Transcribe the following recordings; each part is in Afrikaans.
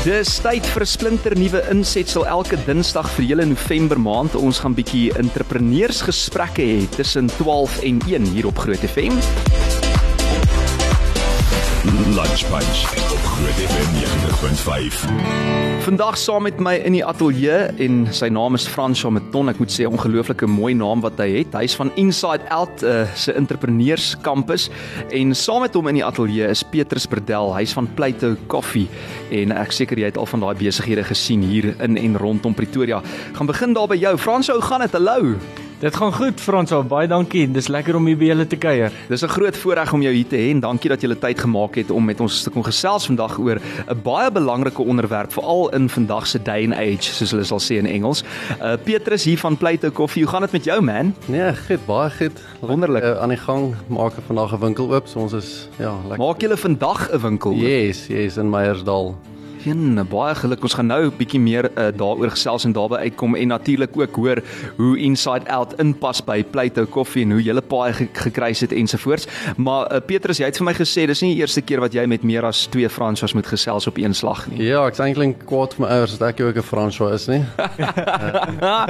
Dis tyd vir 'n splinter nuwe insetsel elke Dinsdag vir hele November maand. Ons gaan bietjie entrepreneursgesprekke hê tussen 12 en 1 hier op Groot FM. Lunch Punch op Groot FM 90.5. Vandag saam met my in die ateljee en sy naam is François Meton. Ek moet sê ongelooflike mooi naam wat hy het. Hy's van Inside Out uh, se entrepreneurs kampus en saam met hom in die ateljee is Petrus Berdel. Hy's van Plato Coffee en ek seker jy het al van daai besighede gesien hier in en rondom Pretoria. Gaan begin daar by jou. François, hoe gaan dit? Hallo. Dit gaan goed Frans, baie dankie. Dis lekker om hier by julle te kuier. Dis 'n groot voorreg om jou hier te hê en dankie dat jy tyd gemaak het om met ons te kom gesels vandag oor 'n baie belangrike onderwerp veral in vandag se day and age soos hulle sal sê in Engels. Uh Petrus hier van Plato Coffee. Hoe gaan dit met jou man? Nee, goed, baie goed. Wonderlik. Uh, aan die gang maak ek vandag 'n winkel oop. So ons is ja, lekker. Maak julle vandag 'n winkel? Yes, yes in Meyersdal. Geen baie geluk. Ons gaan nou 'n bietjie meer uh, daaroor gesels en daarby uitkom en natuurlik ook hoor hoe Inside Out inpas by Plato Coffee en hoe 'n paai ge gekruis het ensovoorts. Maar uh, Petrus, jy het vir my gesê dis nie die eerste keer wat jy met meer as twee Fransois moet gesels op een slag nie. Ja, ek's eintlik kwaad vir my ouers dat ek ook 'n François is nie. uh,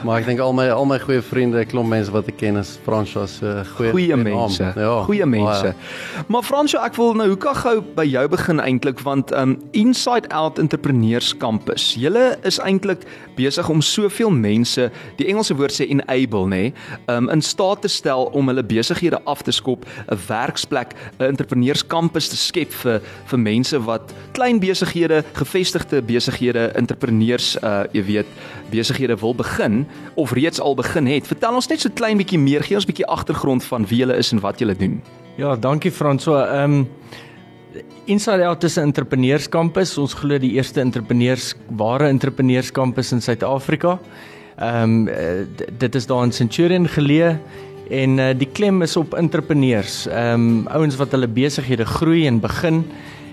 maar ek dink al my al my goeie vriende, klomp mense wat ek ken is François se uh, goeie goeie mense. Ja, goeie mense. Baie. Maar François, ek wil nou hoe kan gou by jou begin eintlik want um Inside Inside Out Entrepreneurs Campus. Julle is eintlik besig om soveel mense, die Engelse woord sê enable, nê, um, in staat te stel om hulle besighede af te skop, 'n werksplek, 'n entrepreneurs kampus te skep vir vir mense wat klein besighede, gevestigde besighede, entrepreneurs, uh jy weet, besighede wil begin of reeds al begin het. Vertel ons net so klein bietjie meer, gee ons bietjie agtergrond van wie julle is en wat julle doen. Ja, dankie François. Ehm um, Inside Out is 'n entrepreneurskampus. Ons glo die eerste entrepreneurs ware entrepreneurskampus in Suid-Afrika. Ehm um, dit is daar in Centurion geleë en uh, die klem is op entrepreneurs. Ehm um, ouens wat hulle besighede groei en begin.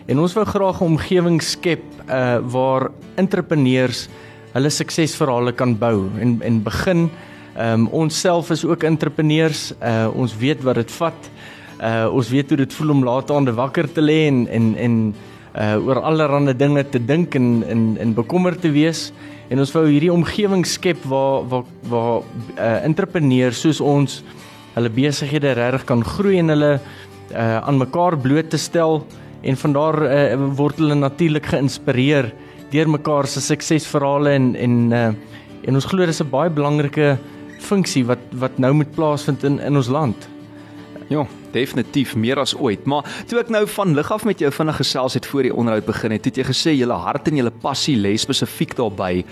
En ons wou graag 'n omgewing skep uh waar entrepreneurs hulle suksesverhale kan bou en en begin. Ehm um, ons self is ook entrepreneurs. Uh ons weet wat dit vat uh ons weet hoe dit voel om laat aande wakker te lê en en en uh oor allerlei dinge te dink en in in bekommerd te wees en ons wou hierdie omgewing skep waar waar waar uh entrepreneurs soos ons hulle besighede regtig kan groei en hulle uh aan mekaar bloot te stel en van daar uh, word hulle natuurlik geïnspireer deur mekaar se suksesverhale en en uh en ons glo dis 'n baie belangrike funksie wat wat nou moet plaasvind in in ons land. Ja, definitief meer as ooit. Maar toe ek nou van lig af met jou vinnig gesels het voor die onderhoud begin het, het jy gesê julle hart en julle passie lê spesifiek daarbey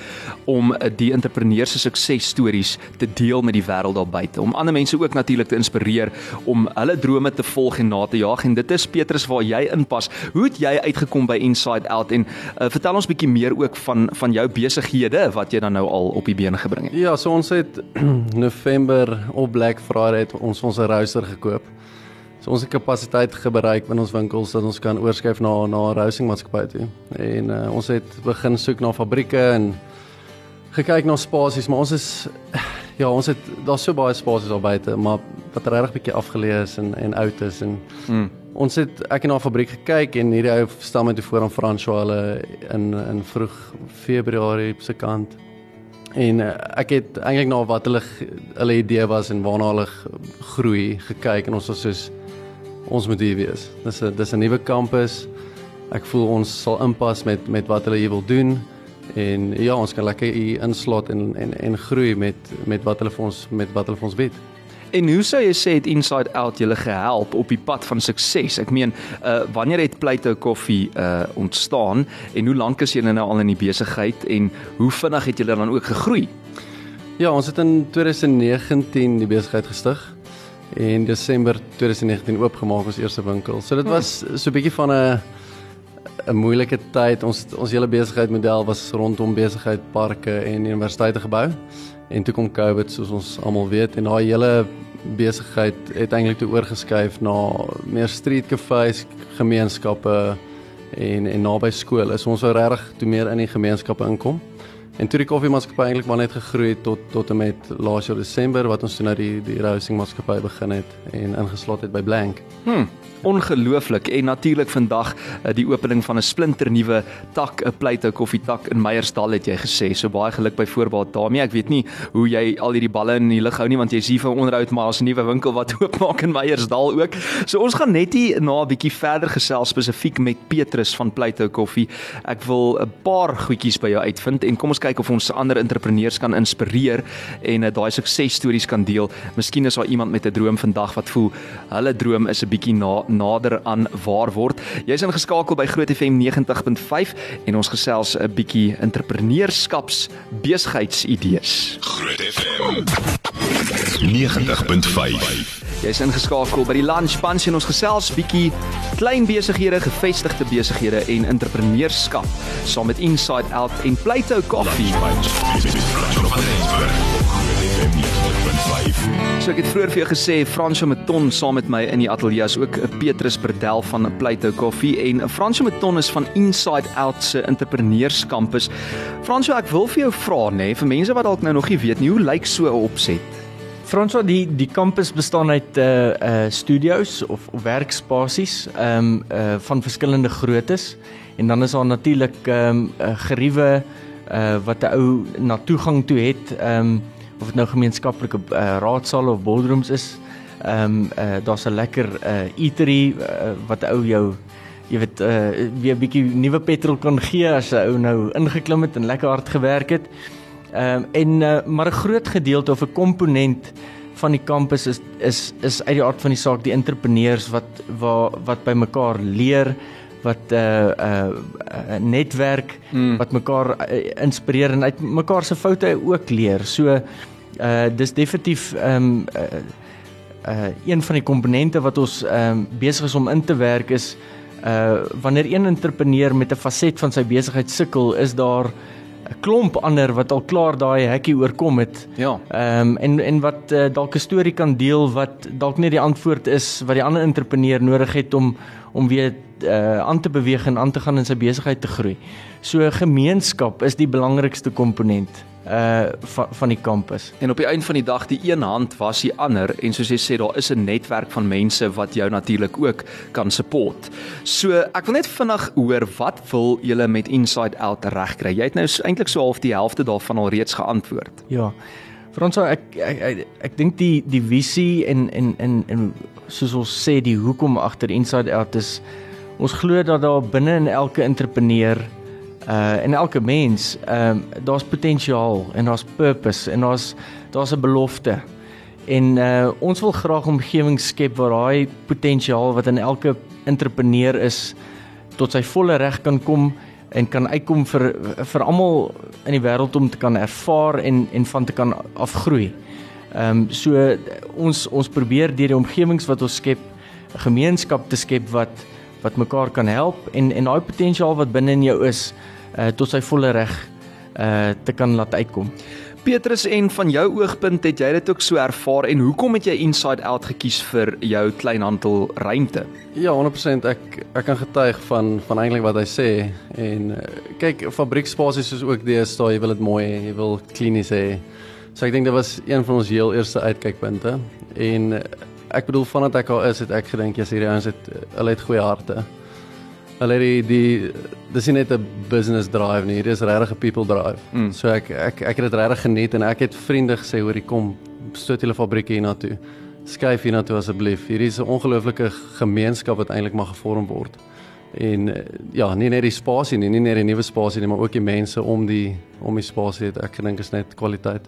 om eh, die entrepreneurs se suksesstories te deel met die wêreld daar buite, om ander mense ook natuurlik te inspireer om hulle drome te volg en na te jaag. En dit is Petrus waar jy inpas. Hoe het jy uitgekom by Inside Out en uh, vertel ons bietjie meer ook van van jou besighede wat jy dan nou al op die bene gebring het. Ja, so ons het November op Black Friday ons ons 'n router gekoop. So ons het kapasiteit gebruik in ons winkels dat ons kan oorskuif na na 'n rousing maatskappy toe. En uh, ons het begin soek na fabrieke en gekyk na spasies, maar ons is ja, ons het daar's so baie spasies daar buite, maar wat regtig bietjie afgeleë is en en oud is en mm. ons het ek het na 'n fabriek gekyk en hierdie ou staan met toe voor aan François hulle in in vroeg Februarie se kant. En uh, ek het eintlik na wat hulle hulle idee was en waarna hulle groei gekyk en ons was soos ons moet hier wees. Dis 'n dis 'n nuwe kampus. Ek voel ons sal inpas met met wat hulle hier wil doen en ja, ons kan lekker hier inslot en en en groei met met wat hulle vir ons met wat hulle vir ons bied. En hoe sou jy sê het Inside Out julle gehelp op die pad van sukses? Ek meen, uh wanneer het Plato Coffee uh ontstaan en hoe lank is julle nou al in die besigheid en hoe vinnig het julle dan ook gegroei? Ja, ons het in 2019 die besigheid gestig en Desember 2019 oopgemaak ons eerste winkel. So dit was so 'n bietjie van 'n 'n moeilike tyd. Ons ons hele besigheidsmodel was rondom besigheid, parke en universiteite gebou. En toe kom COVID soos ons almal weet en daai hele besigheid het eintlik toe oorgeskuif na meer street cafes, gemeenskappe en en naby skole. So ons wou regtig toe meer in die gemeenskappe inkom. En toe die koffiemaatskappy eintlik maar net gegroei tot tot en met laas jaar Desember wat ons toe nou die die roasting maatskappy begin het en ingesluit het by Blank. Hm ongelooflik en natuurlik vandag uh, die opening van 'n splinternuwe tak 'n pleithou koffietak in Meyersdal het jy gesê. So baie geluk by voorbaat daarmee. Ek weet nie hoe jy al hierdie balle in die lug hou nie want jy's hier vir onderhoud maar ons 'n nuwe winkel wat oopmaak in Meyersdal ook. So ons gaan net hier na 'n bietjie verder gesels spesifiek met Petrus van Pleithou Koffie. Ek wil 'n paar goedjies by jou uitvind en kom ons kyk of ons ander entrepreneurs kan inspireer en uh, daai suksesstories kan deel. Miskien is daar iemand met 'n droom vandag wat voel hulle droom is 'n bietjie na nader aan waar word. Jy's ingeskakel by Groot FM 90.5 en ons gesels 'n bietjie entrepreneurskaps besigheidsidees. Groot FM 90.5 Jy's ingeskakel by die Lunch Punch en ons gesels bietjie klein besighede, gevestigde besighede en entrepreneurskap saam met Inside Out en Plato Coffee. So ek het vroeër vir jou gesê Fransjo Meton saam met my in die ateljee is ook 'n Petrus Berdel van Plato Coffee en Fransjo Meton is van Inside Out se entrepreneurskampus. Fransjo, ek wil vir jou vra nê, vir mense wat dalk nou nog nie weet nie, hoe lyk so 'n opset? Franswa die die kampus bestaan uit uh uh studio's of, of werkspasies ehm um, uh van verskillende groottes en dan is daar natuurlik ehm um, uh, geriewe uh wat 'n ou na toegang toe het ehm um, of dit nou gemeenskaplike uh, raadsale of boardrooms is. Ehm um, uh, daar's 'n lekker uh, eatery uh, wat ou jou jy weet uh, weer 'n bietjie nuwe petrol kan gee as 'n ou nou ingeklim het en lekker hard gewerk het. Ehm um, en uh, maar 'n groot gedeelte of 'n komponent van die kampus is is is uit die aard van die saak die entrepreneurs wat waar wat by mekaar leer wat 'n uh, 'n uh, uh, netwerk mm. wat mekaar uh, inspireer en uit mekaar se foute ook leer. So uh dis definitief ehm um, uh, uh een van die komponente wat ons ehm um, besig is om in te werk is uh wanneer een entrepreneur met 'n faset van sy besigheid sukkel, is daar 'n klomp ander wat al klaar daai hekkie oorkom het. Ja. Ehm um, en en wat uh, dalk 'n storie kan deel wat dalk nie die antwoord is wat die ander entrepreneur nodig het om om weer uh aan te beweeg en aan te gaan in sy besigheid te groei. So gemeenskap is die belangrikste komponent uh van van die kampus. En op die einde van die dag die een hand was die ander en soos jy sê daar is 'n netwerk van mense wat jou natuurlik ook kan support. So ek wil net vinnig hoor wat wil julle met Inside Out regkry? Jy het nou eintlik so half die helfte daarvan al reeds geantwoord. Ja. Franso ek ek ek, ek dink die die visie en en en en soos ons sê die hoekom agter Inside Out is ons glo dat daar binne in elke entrepreneur uh en elke mens ehm uh, daar's potensiaal en daar's purpose en daar's daar's 'n belofte. En uh ons wil graag 'n omgewing skep waar daai potensiaal wat in elke entrepreneur is tot sy volle reg kan kom en kan uitkom vir vir almal in die wêreld om te kan ervaar en en van te kan afgroei. Ehm um, so ons ons probeer deur die omgewings wat ons skep 'n gemeenskap te skep wat wat mekaar kan help en en daai potensiaal wat binne in jou is uh, tot sy volle reg uh te kan laat uitkom. Petrus en van jou oogpunt het jy dit ook so ervaar en hoekom het jy Inside Out gekies vir jou kleinhandel ruimte? Ja, 100% ek ek kan getuig van van eintlik wat hy sê en uh, kyk fabriekspasies is ook deesdae jy wil dit mooi hê, jy wil klinies hê. So ek dink dit was een van ons heel eerste uitkykpunte en ek bedoel vandat ek al is het ek gedink jy's hierdie ouens het hulle het goeie harte. Hulle die die dis nie net 'n business drive nie, dit is regtig 'n people drive. Mm. So ek ek ek het dit regtig geniet en ek het vriende gesê hoor, kom stoot julle fabriek hier na toe. Skuif hier na toe asseblief. Hierdie is 'n ongelooflike gemeenskap wat eintlik mag gevorm word en eh, ja, nie net die spasie nie, nie net die nuwe spasie nie, maar ook die mense om die om die spasie het. Ek dink is net kwaliteit.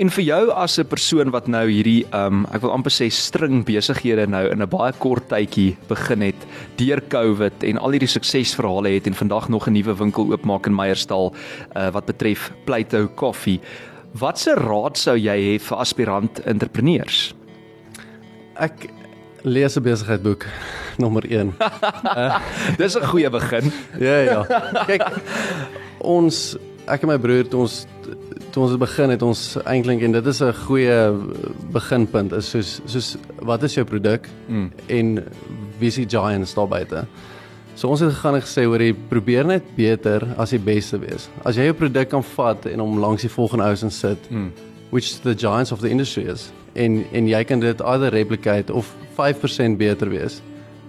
En vir jou as 'n persoon wat nou hierdie um ek wil amper sê string besighede nou in 'n baie kort tydjie begin het deur Covid en al hierdie suksesverhale het en vandag nog 'n nuwe winkel oopmaak in Meyersdal uh, wat betref Plato Coffee. Watse raad sou jy hê vir aspirant entrepreneurs? Ek lees 'n besigheidboek nommer 1. uh, Dis 'n goeie begin. ja ja. Kyk ons ek en my broer toe ons toe ons begin het ons eintlik en dit is 'n goeie beginpunt is soos soos wat is jou produk mm. en wie is die giants daar buite? So ons het gegaan en gesê hoor jy probeer net beter as die beste wees. As jy jou produk kan vat en hom langs die volgende ou se sit, mm. which the giants of the industry is en en jy kan dit either replicate of 5% beter wees,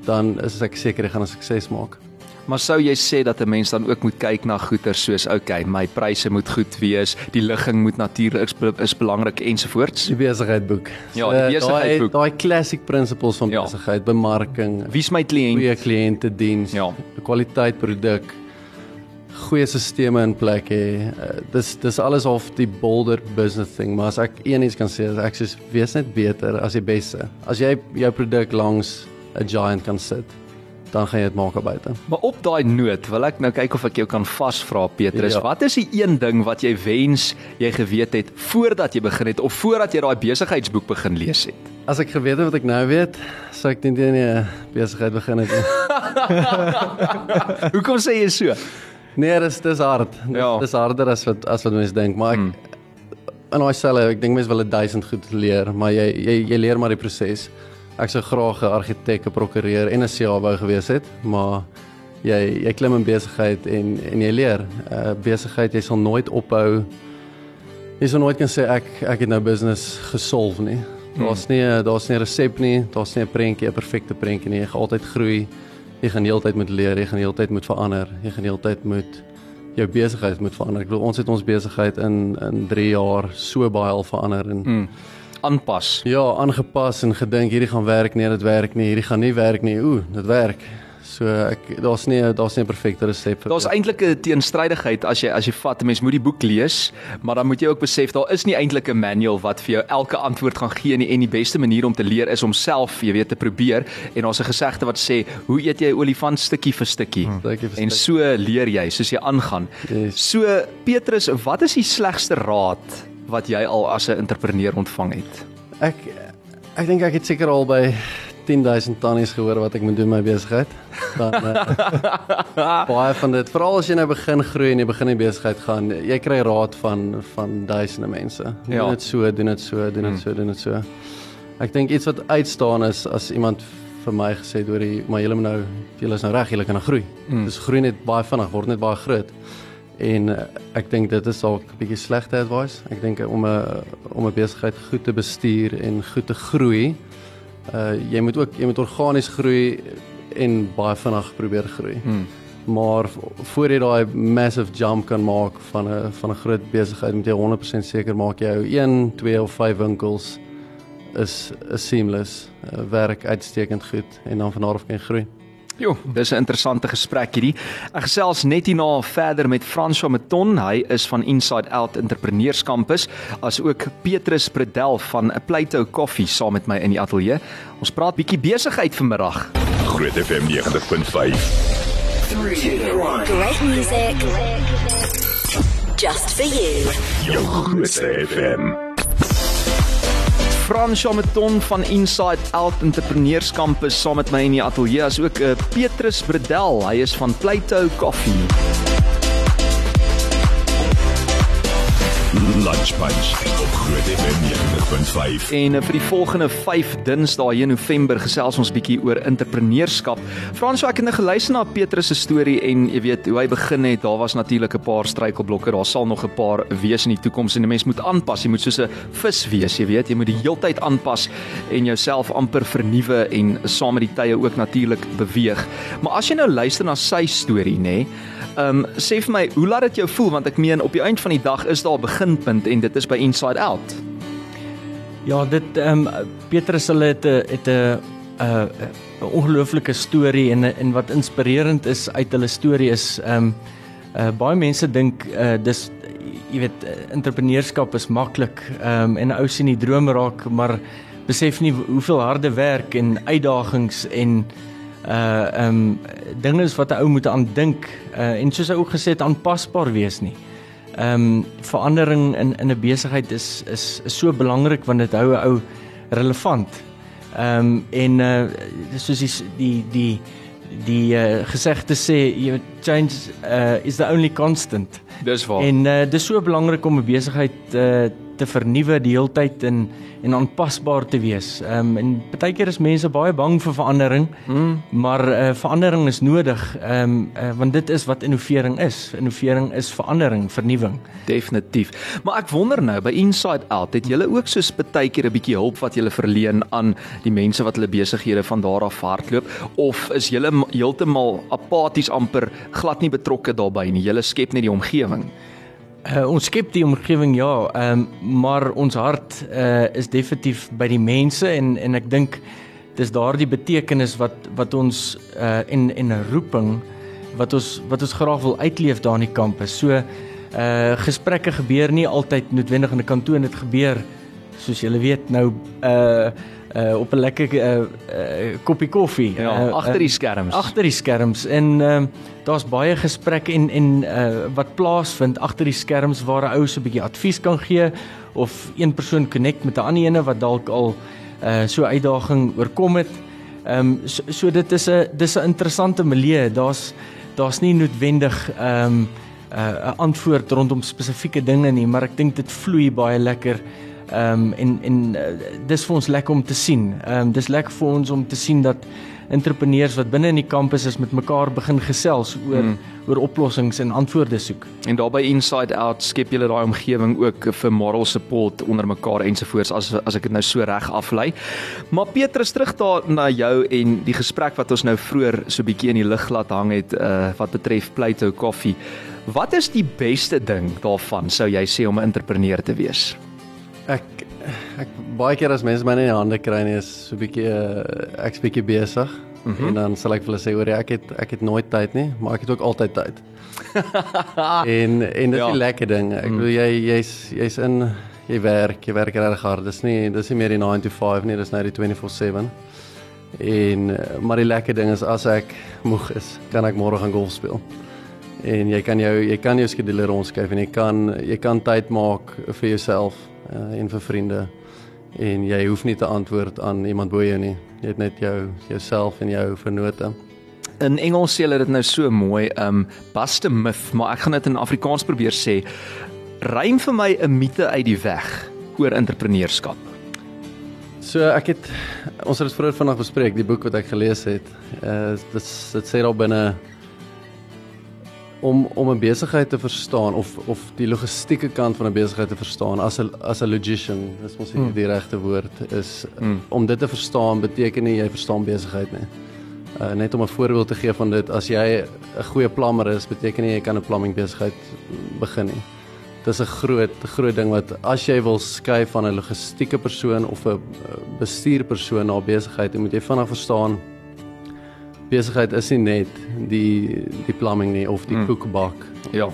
dan is ek seker jy gaan 'n sukses maak. Maar sou jy sê dat 'n mens dan ook moet kyk na goeder soos okay, my pryse moet goed wees, die ligging moet natuurlik is, is belangrik ensovoorts. Die besigheidboek. Ja, die besigheidboek. Daai classic principles van ja. besigheid, bemarking, wie's my kliënt, goeie kliënte diens, ja. kwaliteit produk, goeie stelsels in plek hê. Uh, dis dis alles of die bolder business thing, maar as ek een iets kan sê, is ek sê wees net beter as die beste. As jy jou produk langs 'n giant kan sit dan gaan jy dit maak buite. Maar op daai noot wil ek nou kyk of ek jou kan vasvra Petrus. Ja. Wat is die een ding wat jy wens jy geweet het voordat jy begin het of voordat jy daai besigheidsboek begin lees het? As ek geweet het wat ek nou weet, sou ek teen die besigheid begin het. Hoekom sê jy so? Nee, dis dis hard. Dis, ja. dis harder as wat as wat mense dink, maar ek hmm. in daai selle, ek dink mense wil 1000 goed leer, maar jy jy jy leer maar die proses ek sou graag 'n argitek, 'n prokureur en 'n CA gewees het, maar jy jy klim in besigheid en en jy leer. uh, Besigheid jy sal nooit ophou. Jy sal nooit kan sê ek ek het nou business gesolve nie. Daar's hmm. nie daar's nie 'n resep nie, daar's nie 'n prentjie, 'n perfekte prentjie nie. Jy gaan altyd groei. Jy gaan heeltyd moet leer, jy gaan heeltyd moet verander, jy gaan heeltyd moet jou besigheid moet verander. Ek bedoel ons het ons besigheid in in 3 jaar so baie al verander en hmm aanpas. Ja, aangepas en gedink hierdie gaan werk, nee, dit werk nie, hierdie gaan nie werk nie. Ooh, dit werk. So ek daar's nie daar's nie 'n perfekte resep vir. Daar's eintlik 'n teenstrydigheid as jy as jy vat mens moet die boek lees, maar dan moet jy ook besef daar is nie eintlik 'n manual wat vir jou elke antwoord gaan gee nie en die beste manier om te leer is om self, jy weet, te probeer en daar's 'n gesegde wat sê, hoe eet jy 'n olifant stukkie vir stukkie? Hmm, en so leer jy soos jy aangaan. Yes. So Petrus, wat is die slegste raad wat jy al as 'n entrepreneur ontvang het? Ek ek dink ek het seker al by 10000 tannies gehoor wat ek moet doen my besigheid. Dan uh, baie van dit, veral as jy nou begin groei en jy begin 'n besigheid gaan, jy kry raad van van duisende mense. Doen ja. dit so, doen dit so, doen dit hmm. so, doen dit so. Ek dink iets wat uitstaan is as iemand vir my gesê het oor die maar julle moet nou julle is nou reg, julle kan nou groei. Mm. Dis groei net baie vinnig, word net baie groot. En uh, ek dink dit is dalk 'n bietjie slegte advice. Ek dink om 'n om 'n besigheid goed te bestuur en goed te groei, uh jy moet ook jy moet organies groei en baie vinnig probeer groei. Hmm. Maar voor jy daai massive jump kan maak van 'n van 'n groot besigheid, moet jy 100% seker maak jy hou 1, 2 of 5 winkels is 'n seamless, uh, werk uitstekend goed en dan van daar af kan jy groei. Jo, dis 'n interessante gesprek hierdie. Ek gesels net hierna verder met François Meton. Hy is van Inside Out Entrepreneurs Campus, as ook Petrus Predel van Plato Coffee saam met my in die ateljee. Ons praat bietjie besigheid vanmiddag. Groot FM 90.5. Great music. Just for you. Jou Groot FM. Frans Chameton van Inside Out Entrepreneurs Campus saam met my in die ateljee as ook 'n uh, Petrus Bredel, hy is van Plato Coffee. Lunch Punch op Groot FM 90.5. En uh, vir die volgende 5 Dinsdae in November gesels ons bietjie oor entrepreneurskap. Frans, ek het net geluister na Petrus se storie en jy weet hoe hy begin het. Daar was natuurlik 'n paar struikelblokke. Daar sal nog 'n paar wees in die toekoms en 'n mens moet aanpas. Jy moet soos 'n vis wees, jy weet. Jy moet die heeltyd aanpas en jouself amper vernuwe en saam met die tye ook natuurlik beweeg. Maar as jy nou luister na sy storie, nê, nee, Ehm um, sê vir my, hoe laat dit jou voel want ek meen op die eind van die dag is daar 'n beginpunt en dit is by Inside Out. Ja, dit ehm um, Petrus hulle het 'n het 'n 'n 'n ongelooflike storie en en wat inspirerend is uit hulle storie is ehm um, uh, baie mense dink uh, dis jy weet entrepreneurskap is maklik ehm um, en ou sien die droom raak maar besef nie hoeveel harde werk en uitdagings en uh ehm um, dinge is wat 'n ou moet aan dink uh en soos hy ook gesê het aanpasbaar wees nie. Ehm um, verandering in in 'n besigheid is is is so belangrik want dit hou 'n ou relevant. Ehm um, en uh soos die die die die uh, gesegde sê you change uh is the only constant. Dis waar. En uh dis so belangrik om 'n besigheid uh te vernuwe die hele tyd en en aanpasbaar te wees. Ehm um, en baie keer is mense baie bang vir verandering, mm. maar uh, verandering is nodig. Ehm um, uh, want dit is wat innovering is. Innovering is verandering, vernuwing. Definitief. Maar ek wonder nou by Inside Out, het julle ook soos baie keer 'n bietjie hulp wat julle verleen aan die mense wat hulle besighede van daar af hardloop of is julle heeltemal apaties amper glad nie betrokke daarbey nie. Julle skep net die omgewing. Uh, ons skep die omgewing ja, um, maar ons hart uh, is definitief by die mense en en ek dink dis daardie betekenis wat wat ons uh, en en roeping wat ons wat ons graag wil uitleef daar in die kampus. So uh gesprekke gebeur nie altyd noodwendig in 'n kantoor dit gebeur soos julle weet nou uh uh op 'n lekker uh, uh koppie koffie ja, uh, agter die skerms. Agter die skerms en uh, daar's baie gesprekke en en uh wat plaasvind agter die skerms waar 'n ou so 'n bietjie advies kan gee of een persoon connect met 'n ander ene wat dalk al uh so 'n uitdaging oorkom het. Ehm um, so, so dit is 'n dis 'n interessante milieu. Daar's daar's nie noodwendig ehm um, 'n uh, antwoord rondom spesifieke dinge nie, maar ek dink dit vloei baie lekker. Ehm um, en en uh, dis vir ons lekker om te sien. Ehm um, dis lekker vir ons om te sien dat entrepreneurs wat binne in die kampus is met mekaar begin gesels oor hmm. oor oplossings en antwoorde soek. En daarbey inside out skep julle daai omgewing ook vir moral support onder mekaar ensovoorts as as ek dit nou so reg aflei. Maar Petrus terug daar na jou en die gesprek wat ons nou vroeër so bietjie in die lig laat hang het uh, wat betref Plato Coffee. Wat is die beste ding daarvan sou jy sê om 'n entrepreneur te wees? Ek ek baie keer as mense my in die hande kry nie is so 'n bietjie uh, ek's bietjie besig mm -hmm. en dan sal ek vir hulle sê oor ek het ek het nooit tyd nie, maar ek het ook altyd tyd. en en dit is ja. 'n lekker ding. Ek mm. bedoel jy jy's jy's in jy werk, jy werk reg hard. Dis nie dis nie meer die 9 to 5 nie, dis nou die 24/7. En eh, maar die lekker ding is as ek moeg is, kan ek môre gaan golf speel. En jy kan jou jy kan jou skedule rondskuif en jy kan jy kan tyd maak vir jouself uh, en vir vriende en jy hoef nie te antwoord aan iemand bo jou nie. Jy het net jou jouself en jou vernote. In Engels sê hulle dit nou so mooi, um bust a myth, maar ek gaan dit in Afrikaans probeer sê. Rym vir my 'n mite uit die weg oor entrepreneurskap. So ek het ons het dit vroeër vanaand bespreek, die boek wat ek gelees het. Uh dit dit sê daar binne om om 'n besigheid te verstaan of of die logistieke kant van 'n besigheid te verstaan as 'n as 'n logician, dis mos mm. die regte woord is mm. om dit te verstaan beteken nie jy verstaan besigheid nie. Uh, net om 'n voorbeeld te gee van dit, as jy 'n goeie plammer is, beteken nie jy kan 'n plumbing besigheid begin nie. Dis 'n groot groot ding wat as jy wil skuif van 'n logistieke persoon of 'n bestuurpersoon na besigheid, moet jy vinnig verstaan besigheid is nie net die die plumbing nie of die hmm. koekbak. Ja.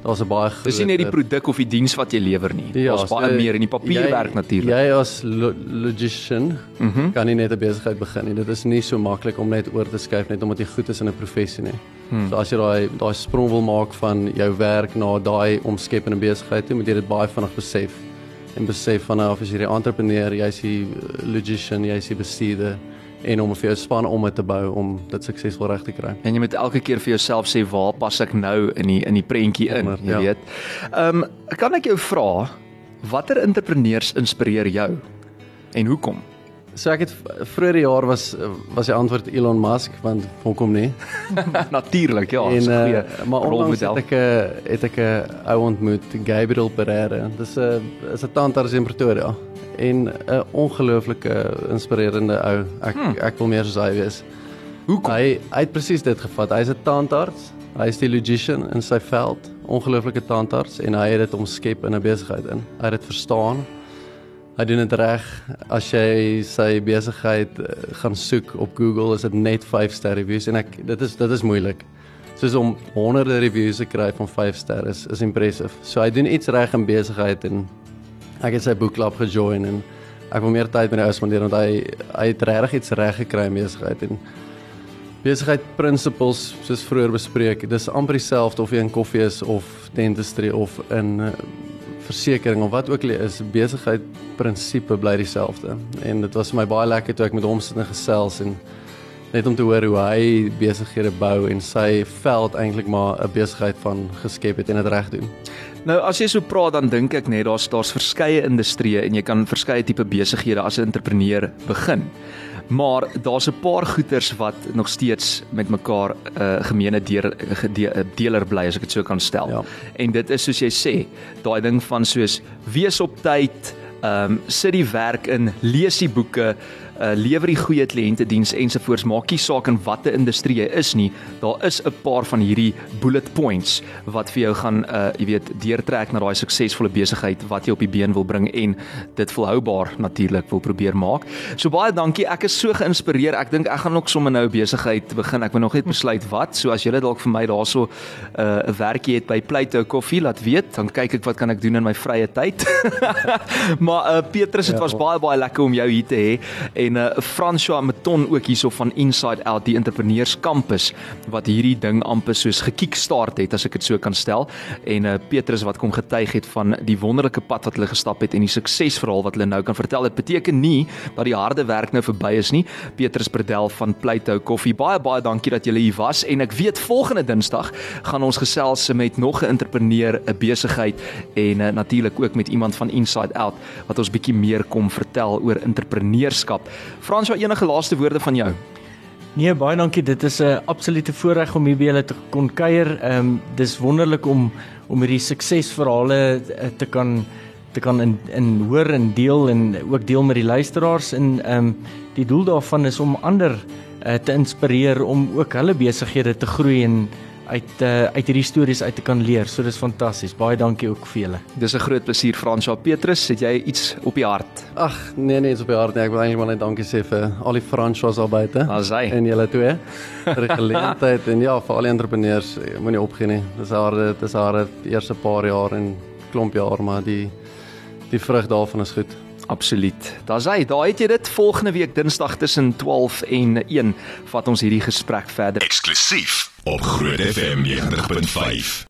Daar's 'n baie Dis nie net die produk of die diens wat jy lewer nie. Ja, Daar's baie so, meer in die papierwerk natuurlik. Jy as lo logician mm -hmm. kan nie net 'n besigheid begin nie. Dit is nie so maklik om net oor te skuif net omdat jy goed is in 'n professie nie. Hmm. So as jy daai daai sprong wil maak van jou werk na daai omskep in 'n besigheid, moet jy dit baie vinnig besef en besef van nou of jy 'n entrepreneur, jy's 'n logician, jy's 'n bestuurder en om vir jou span om te bou om dit suksesvol reg te kry. En jy moet elke keer vir jouself sê waar pas ek nou in die in die prentjie in, jy ja. weet. Ehm um, kan ek jou vra watter entrepreneurs inspireer jou en hoekom? So ek het vroeër die jaar was was die antwoord Elon Musk want hoekom nie? Natuurlik ja, en, uh, maar onlangs het ek het ek 'n ou ontmoet Gabriel Pereira. Dis 'n is 'n tandarts in Pretoria en 'n ongelooflike inspirerende ou. Ek hmm. ek wil meer soos hy wees. Hoekom? Hy hy het presies dit gevat. Hy's 'n tandarts. Hy is die logician in sy veld. Ongelooflike tandarts en hy het dit omskep in 'n besigheid in. Hy het dit verstaan. Hy doen dit reg. As jy sy besigheid uh, gaan soek op Google, is dit net 5 ster reviews en ek dit is dit is moeilik. Soos om honderde reviews te kry van 5 ster is is impressive. So hy doen iets reg in besigheid en ek het sy boekklub gejoin en ek wil meer tyd met hy spandeer want hy hy het regtig iets reg gekry in besigheid en besigheid principles soos vroeër bespreek dis amper dieselfde of jy in koffie is of dentistry of in uh, versekerings of wat ook al is besigheid prinsipe bly dieselfde. En dit was vir my baie lekker toe ek met hom sit en gesels en net om te hoor hoe hy besighede bou en sy veld eintlik maar 'n besigheid van geskep het en dit reg doen. Nou as jy so praat dan dink ek net daar's daar's verskeie industrieë en jy kan verskeie tipe besighede as 'n entrepreneur begin. Maar daar's 'n paar goeters wat nog steeds met mekaar 'n uh, gemeene deur de, deler bly as ek dit so kan stel. Ja. En dit is soos jy sê, daai ding van soos wees op tyd, ehm um, sit die werk in, lees die boeke, uh, lewer die goeie kliëntediens ensovoorts. Maak nie saak in watter industrie jy is nie. Daar is 'n paar van hierdie bullet points wat vir jou gaan uh, jy weet deurtrek na daai suksesvolle besigheid wat jy op die been wil bring en dit volhoubaar natuurlik wil probeer maak. So baie dankie. Ek is so geïnspireer. Ek dink ek gaan ook sommer nou besigheid begin. Ek moet nog net besluit wat. So as julle dalk vir my daarso uh, 'n uh, werkie het by Plato Koffie laat weet. Dan kyk ek wat kan ek doen in my vrye tyd. Maar uh, Petrus dit ja, was baie baie lekker om jou hier te hê en en uh, François Meton ook hierso van Inside Out die entrepreneurs kampus wat hierdie ding amper soos gekickstart het as ek dit so kan stel. En uh, Petrus wat kom getuig het van die wonderlike pad wat hulle gestap het en die suksesverhaal wat hulle nou kan vertel. Dit beteken nie dat die harde werk nou verby is nie. Petrus Bredel van Plato Coffee baie baie dankie dat julle hier was. En ek weet volgende Dinsdag gaan ons gesels met nog 'n entrepreneur 'n besigheid en uh, natuurlik ook met iemand van Inside Out wat ons bietjie meer kom vertel oor entrepreneurskap Frans, wat enige laaste woorde van jou? Nee, baie dankie. Dit is 'n absolute voorreg om hier by julle te kon kuier. Ehm um, dis wonderlik om om hierdie suksesverhale eh, te kan te kan in in hoor en deel en ook deel met die luisteraars en ehm um, die doel daarvan is om ander uh, te inspireer om ook hulle besighede te groei en uit uh, uit hierdie stories uit te kan leer. So dis fantasties. Baie dankie ook vir julle. Dis 'n groot plesier Fransja Petrus. Het jy iets op die hart? Ag, nee nee, iets op die hart nie. Ek wil eintlik maar net dankie sê vir al die Fransjas daar buite. En julle twee. vir die geleentheid en ja, vir al die entrepreneurs. Moenie opgee nie. Dis harde, dis harde eerste paar jaar en klomp jaar, maar die die vrug daarvan is goed. Absoluut. Daar's hy. Daar het jy dit volgende week Dinsdag tussen 12 en 1 vat ons hierdie gesprek verder. Eksklusief op Groot FM 90.5.